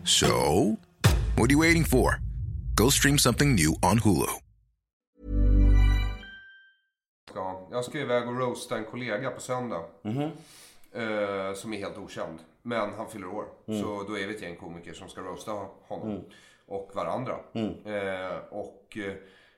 So, what are you waiting for? Go stream something new on Hulu. ska ha. Jag ska iväg och roasta en kollega på söndag. Eh, som är helt okänd. Men han fyller år. Så då är vi ett gäng komiker som ska roasta honom. Och varandra. Eh, och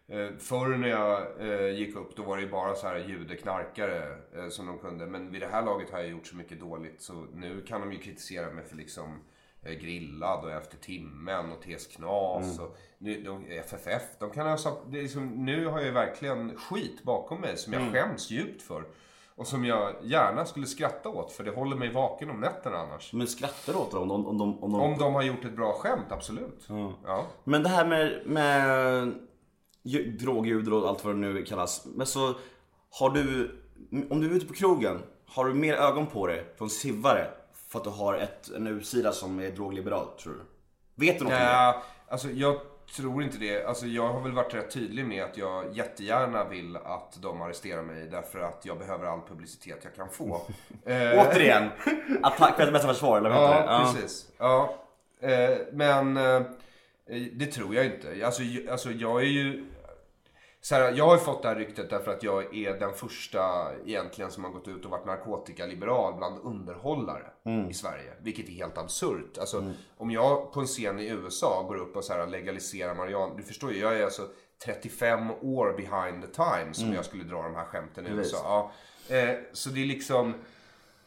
eh, förr när jag eh, gick upp då var det ju bara så här judeknarkare eh, som de kunde. Men vid det här laget har jag gjort så mycket dåligt. Så nu kan de ju kritisera mig för liksom eh, grillad och efter timmen och TS Knas och nu, de, FFF. De kan sagt- det är liksom, nu har jag verkligen skit bakom mig som jag skäms djupt för. Och som jag gärna skulle skratta åt för det håller mig vaken om nätterna annars. Men skrattar du åt dem om de, om de, om de... Om de har gjort ett bra skämt, absolut. Ja. Men det här med, med ju- drogljud och allt vad det nu kallas. Men så har du, om du är ute på krogen, har du mer ögon på dig från sivare för att du har ett, en utsida som är drogliberal, tror du? Vet du något om det? Alltså jag tror inte det. Alltså jag har väl varit rätt tydlig med att jag jättegärna vill att de arresterar mig därför att jag behöver all publicitet jag kan få. Eh, Återigen, attack är bästa försvar, eller vad heter det? Ja, precis. Ja. Eh, men eh, det tror jag inte. Alltså, alltså jag är ju... Så här, jag har ju fått det här ryktet därför att jag är den första egentligen som har gått ut och varit narkotikaliberal bland underhållare i Sverige. Vilket är helt absurt. Alltså, Om jag på en scen i USA går upp och så här legaliserar marijuana. Du förstår ju, jag är alltså 35 år behind the times som jag skulle dra de här skämten i USA. Ja. Eh, så det är liksom...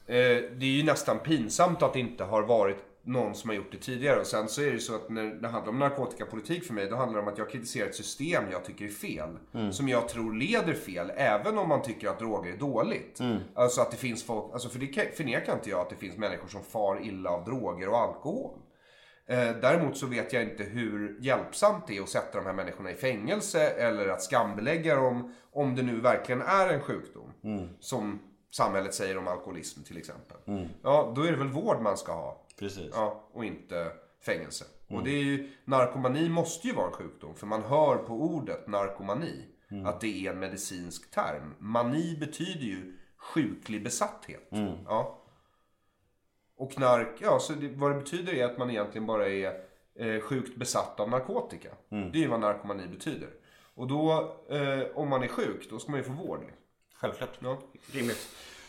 Eh, det är ju nästan pinsamt att det inte har varit någon som har gjort det tidigare. Och sen så är det ju så att när det handlar om narkotikapolitik för mig, då handlar det om att jag kritiserar ett system jag tycker är fel. Som jag tror leder fel, även om man tycker att droger är dåligt. Alltså att det finns folk, alltså för det förnekar inte jag att det finns människor som far illa av droger och alkohol. Eh, däremot så vet jag inte hur hjälpsamt det är att sätta de här människorna i fängelse eller att skambelägga dem om det nu verkligen är en sjukdom. Som samhället säger om alkoholism till exempel. Ja, då är det väl vård man ska ha. Precis. Ja, och inte fängelse. Och det är ju, narkomani måste ju vara en sjukdom. För man hör på ordet narkomani att det är en medicinsk term. Mani betyder ju sjuklig besatthet. Ja. Och knark, ja, så det, vad det betyder är att man egentligen bara är eh, sjukt besatt av narkotika. Det är ju vad narkomani betyder. Och då, eh, om man är sjuk, då ska man ju få vård. Självklart. Ja. Rimligt.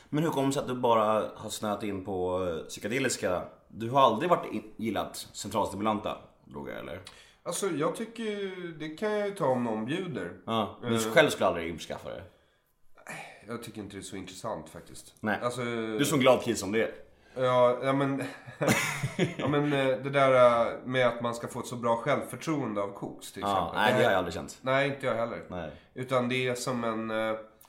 Men hur kommer det sig att du bara har snöat in på eh, psykedeliska? Du har aldrig varit in, gillat centralstimulanta droger eller? Alltså jag tycker det kan jag ju ta om någon bjuder. Ja, men du Eh. själv skulle aldrig införskaffa det? Jag tycker inte det är så intressant faktiskt. Nej. Alltså, Du är som glad kid som det är. Ja, ja men, ja, men eh, det där med att man ska få ett så bra självförtroende av koks till Ja, exempel. nej, det har jag aldrig känt. Nej, inte jag heller. Nej. Utan det är som en...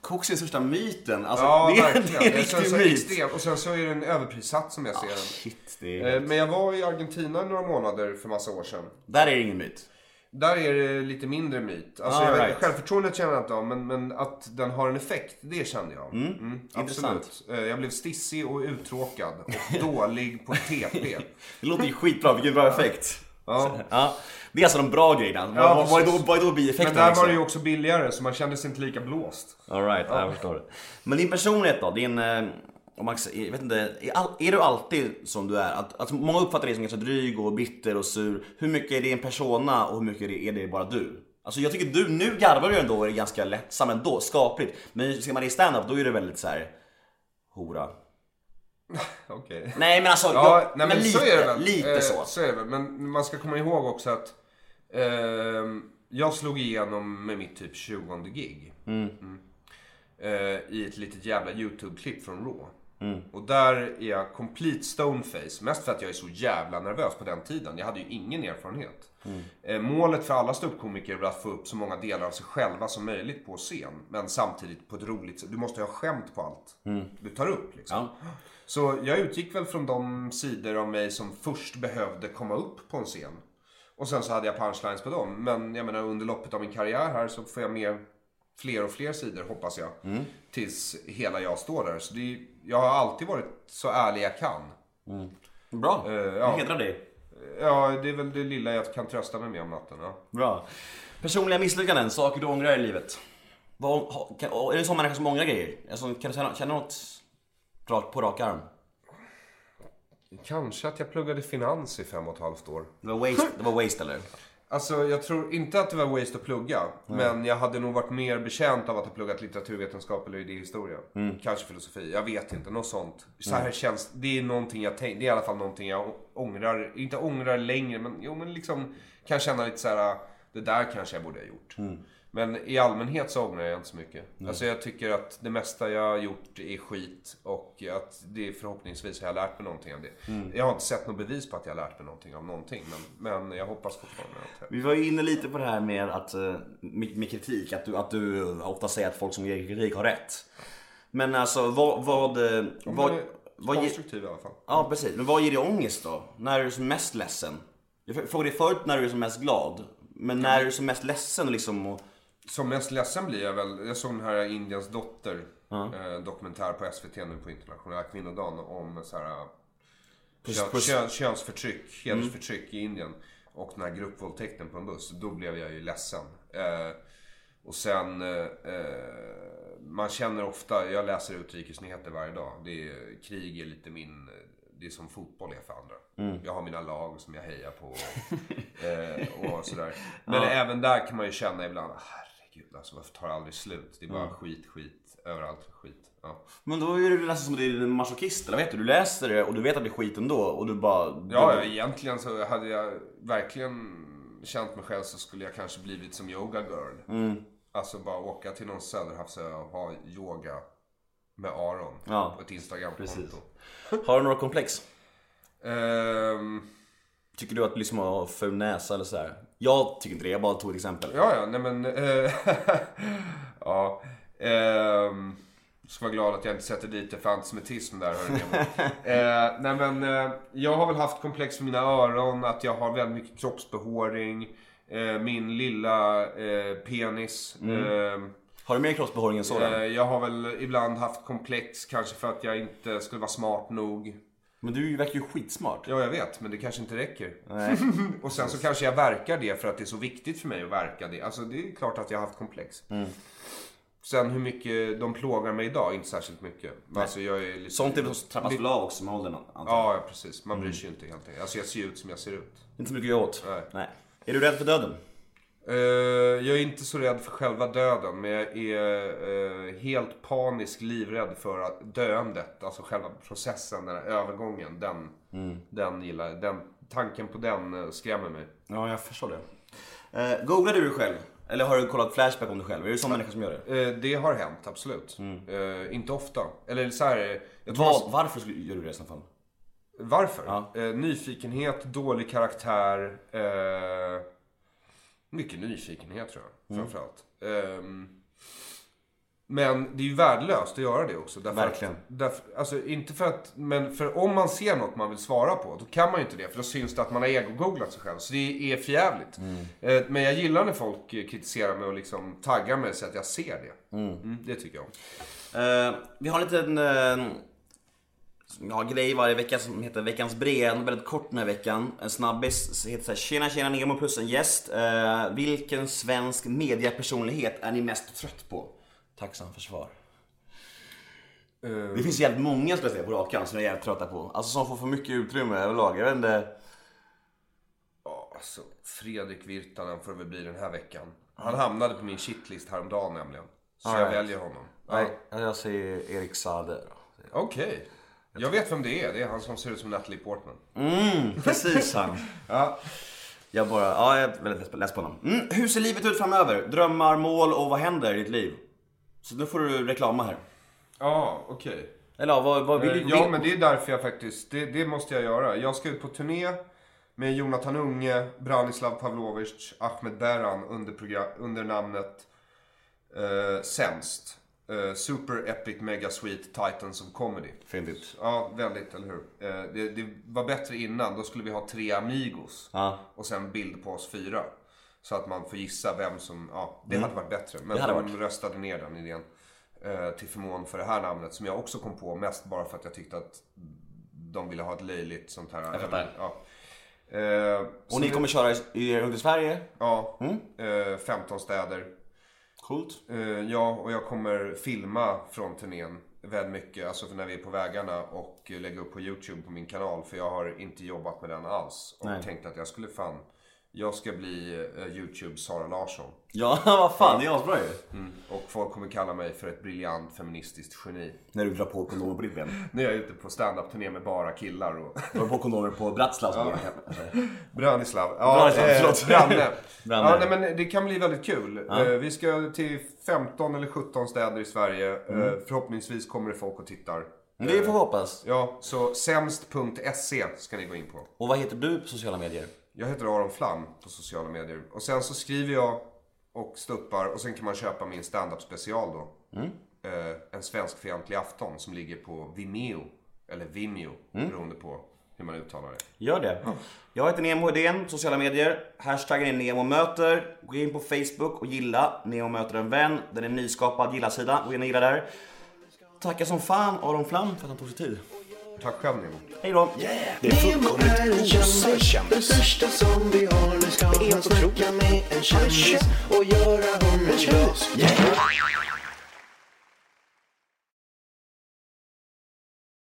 Koks är den största myten. Alltså, ja, det, är, verkligen. det är en riktig så myt. extrem. Och sen så är det en överprissatt som jag ser den. Shit, det är Eh. Men jag var i Argentina några månader för massa år sedan. Där är det ingen myt. Där är det lite mindre myt. Alltså, Ah, jag vet, right. Självförtroendet känner jag inte av, men, men att den har en effekt, det kände jag. Mm, intressant. absolut. Eh, Jag blev stissig och uttråkad och dålig på TP. Det låter ju skitbra, vilken bra effekt. Ja. Ja, det är alltså de bra grejerna. Ja, vad, vad, är då, vad är då Men bieffekterna? där liksom? var det ju också billigare så man kände sig inte lika blåst. All right, jag förstår. Men din personlighet då? Din, eh, om man, jag vet inte, är, du alltid som du är? Att, att många uppfattar dig som ganska dryg och bitter och sur. Hur mycket är det en persona och hur mycket är det, är det bara du? Alltså jag tycker du, nu garvar du ändå och är ganska lättsam ändå, skapligt. Men ser man det i stand-up då är det väldigt så här hora. Okej. Nej men alltså, Ja, jag, nej, men, lite, så är det väl. lite Eh, så. så är det väl. Men man ska komma ihåg också att ehm, jag slog igenom med mitt typ 20 gig. Mm. Eh, I ett litet jävla YouTube-klipp från Raw. Och där är jag complete stoneface. Mest för att jag är så jävla nervös på den tiden. Jag hade ju ingen erfarenhet. Eh, målet för alla ståuppkomiker är att få upp så många delar av sig själva som möjligt på scen. Men samtidigt på ett roligt sätt. Du måste ha skämt på allt du tar upp. Liksom. Ja. Så jag utgick väl från de sidor av mig som först behövde komma upp på en scen. Och sen så hade jag punchlines på dem. Men jag menar under loppet av min karriär här så får jag med fler och fler sidor hoppas jag. Tills hela jag står där. Så det, jag har alltid varit så ärlig jag kan. Bra, Eh, det ja. hedrar dig. Ja, det är väl det lilla jag kan trösta mig med om natten. Ja. Bra. Personliga misslyckanden, saker du ångrar i livet. Vad, kan, är du en sån människa som ångrar grejer? Alltså, kan du känna, känna något rakt på rak arm? Kanske att jag pluggade finans i fem och ett halvt år. Det var waste, det var waste eller? Alltså jag tror inte att det var waste att plugga. Men jag hade nog varit mer betjänt av att ha pluggat litteraturvetenskap eller idéhistoria. Kanske filosofi, jag vet inte. Något sånt. Så här känns, det är någonting jag tänker, det är i alla fall någonting jag ångrar. Inte ångrar längre men jo men liksom kan känna lite så här. det där kanske jag borde ha gjort. Men i allmänhet så ångrar jag inte så mycket. Alltså jag tycker att det mesta jag har gjort är skit och att det förhoppningsvis har jag lärt mig någonting av det. Jag har inte sett något bevis på att jag har lärt mig någonting av någonting. Men, men jag hoppas fortfarande att Vi var ju inne lite på det här med, att, eh, med, med kritik, att du, att du ofta säger att folk som ger kritik har rätt. Men alltså vad... vad, eh, vad, vad konstruktiv i alla fall. ja precis, men vad ger dig ångest då? När är du som mest ledsen? Jag frågade dig förut när du är som mest glad. Men när är du som mest ledsen liksom? Och, Som mest ledsen blir jag väl. Jag såg den här Indiens dotter. Eh, dokumentär på SVT nu på internationella kvinnodagen. Om så här, kön, puss. kön, könsförtryck, hedersförtryck i Indien. Och den här gruppvåldtäkten på en buss. Då blev jag ju ledsen. Eh, och sen, eh, eh, man känner ofta, jag läser utrikesnyheter varje dag. Det är, krig är lite min, det är som fotboll är för andra. Jag har mina lag som jag hejar på. eh, och sådär. Men även där kan man ju känna ibland, herregud alltså varför tar det aldrig slut? Det är bara skit, skit, överallt skit. Ja. men då är du nästan som att du är en masochist, eller vet du? Du läser det och du vet att det är skit ändå och du bara... Ja, ja, egentligen så hade jag verkligen känt mig själv så skulle jag kanske blivit som yoga girl. Alltså bara åka till någon söderhavsö och ha yoga med Aron Ja, på ett Instagramkonto. precis. Har du några komplex? Ehm, Tycker du att liksom har ful näsa eller sådär? Jag tycker inte det, jag bara tog ett exempel. ja, ja, nej men... eh, ja. ehm, ska vara glad att jag inte sätter dit för antisemitism där. eh, nej men, eh, jag har väl haft komplex för mina öron, att jag har väldigt mycket kroppsbehåring. Eh, min lilla eh, penis. ehm, Har du mer kroppsbehåring än så? Eh, Jag har väl ibland haft komplex, kanske för att jag inte skulle vara smart nog. Men du verkar ju skitsmart. Ja, jag vet, men det kanske inte räcker. Nej. Och sen så kanske jag verkar det för att det är så viktigt för mig att verka det. Alltså det är klart att jag har haft komplex. Sen hur mycket de plågar mig idag, inte särskilt mycket. Men Alltså jag är lite... Sånt är väl trappas väl av också med åldern antar jag. Ja, ja, precis. Man bryr sig ju inte helt enkelt. Alltså jag ser ut som jag ser ut. Inte så mycket göra åt. Nej. Nej. Är du rädd för döden? Eh, jag är inte så rädd för själva döden, men jag är eh, helt panisk livrädd för att döendet, alltså själva processen, den här övergången, den, den gillar den, Tanken på den eh, skrämmer mig. Ja, jag förstår det. Eh, googlar du dig själv? Eller har du kollat Flashback om dig själv? Är du en sån människa som gör det? Det har hänt, absolut. Eh, inte ofta. Eller så här, jag Vad, varför gör du det i så fall? Varför? Ja. Nyfikenhet, dålig karaktär. Mycket nyfikenhet tror jag, Mm. framförallt. Ehm, men det är ju värdelöst att göra det också. Därför Verkligen. Att, därför, alltså inte för att, men för om man ser något man vill svara på, då kan man ju inte det. För då syns det att man har egogooglat sig själv. Så det är förjävligt. Mm. Eh, men jag gillar när folk eh, kritiserar mig och liksom taggar mig så att jag ser det. Mm, det tycker jag om. Eh, vi har en liten eh, jag har grej varje vecka som heter Veckans brev. Väldigt kort den här veckan. En snabbis heter så här, Tjena tjena Nemo plus en gäst. Eh, vilken svensk mediapersonlighet är ni mest trött på? Tacksam för svar. Det finns jävligt många ska jag säga på rak arm som jag är jävligt trötta på. Alltså som får för mycket utrymme överlag. Jag vet inte. Ja, alltså, Fredrik Virtanen får det väl bli den här veckan. Han hamnade på min shitlist häromdagen nämligen. Så jag Alright. väljer honom. Ja. Nej, jag säger Erik Saade. Okej. Jag vet vem det är. Det är han som ser ut som Natalie Portman. Precis han. ja. Jag bara, ja jag är väldigt less på honom. Mm, hur ser livet ut framöver? Drömmar, mål och vad händer i ditt liv? Så nu får du reklama här. Ja, okej. Eller ja, vad, vad vill Eh, du? Ja, vill- men det är därför jag faktiskt, det, det måste jag göra. Jag ska ut på turné med Jonathan Unge, Branislav Pavlovic, Ahmed Beran under, program, under namnet eh, Sämst. Eh, Super Epic Mega Sweet Titans of Comedy. Fyndigt. Ja, väldigt, eller hur? Eh, det, det var bättre innan. Då skulle vi ha tre Amigos. Ja. Och sen bild på oss fyra. Så att man får gissa vem som, ja, det hade varit bättre. Men Mm. De varit. röstade ner den idén. Eh, till förmån för det här namnet som jag också kom på. Mest bara för att jag tyckte att de ville ha ett löjligt sånt här. Jag fattar. Ja. Och ni kommer köra i- i, i Sverige? Ja, eh, 15 städer. Coolt. Eh, ja, och jag kommer filma från turnén väldigt mycket. Alltså för när vi är på vägarna och lägga upp på YouTube på min kanal. För jag har inte jobbat med den alls. Och Nej. tänkte att jag skulle fan, jag ska bli eh, YouTube Sara Larsson. Ja, vad fan, det är asbra ju. Och folk kommer kalla mig för ett briljant feministiskt geni. När du drar på kondomer på ditt ben. När jag är ute på stand-up-turné med bara killar och... Drar på kondomer på Bratislavs ben. Branislav. Ja, Branislav, eh, förlåt. Branne. Branne. Ja, nej, men det kan bli väldigt kul. Eh, vi ska till 15 eller 17 städer i Sverige. Eh, förhoppningsvis kommer det folk och tittar. Det får vi hoppas. Ja, så sämst.se ska ni gå in på. Och vad heter du på sociala medier? Jag heter Aron Flam på sociala medier. Och sen så skriver jag och stuppar och sen kan man köpa min stand-up special då. Eh, en svenskfientlig afton som ligger på Vimeo. Eller Vimeo, beroende på hur man uttalar det. Gör det. Jag heter Nemo Hedén, sociala medier. Hashtaggen är NEMOMÖTER. Gå in på Facebook och gilla Nemo möter en vän. Den är en nyskapad gilla-sida. Gå in och gilla där. Tackar som fan Aron Flam för att han tog sig tid. Tack själv Nemo. Hej då! Nemo är en kändis, den största som vi har. Nu ska han snacka med en kändis och göra honom glad.